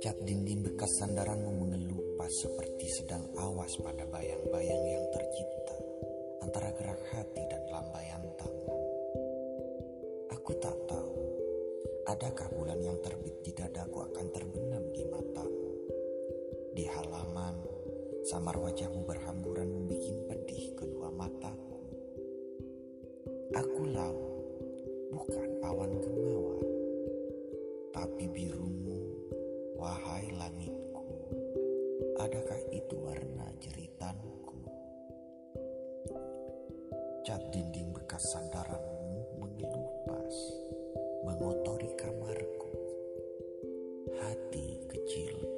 Bekas sandaranmu mengelupas seperti sedang awas pada bayang-bayang yang tercipta antara gerak hati dan lambaian tangan. Aku tak tahu, adakah bulan yang terbit di dadaku akan terbenam di matamu. Di halaman, samar wajahmu berhamburan membuat pedih kedua mataku. Aku laut, Wahai langitku, adakah itu warna jeritanku? Cat dinding bekas sandaranmu mengelupas, mengotori kamarku. Hati kecil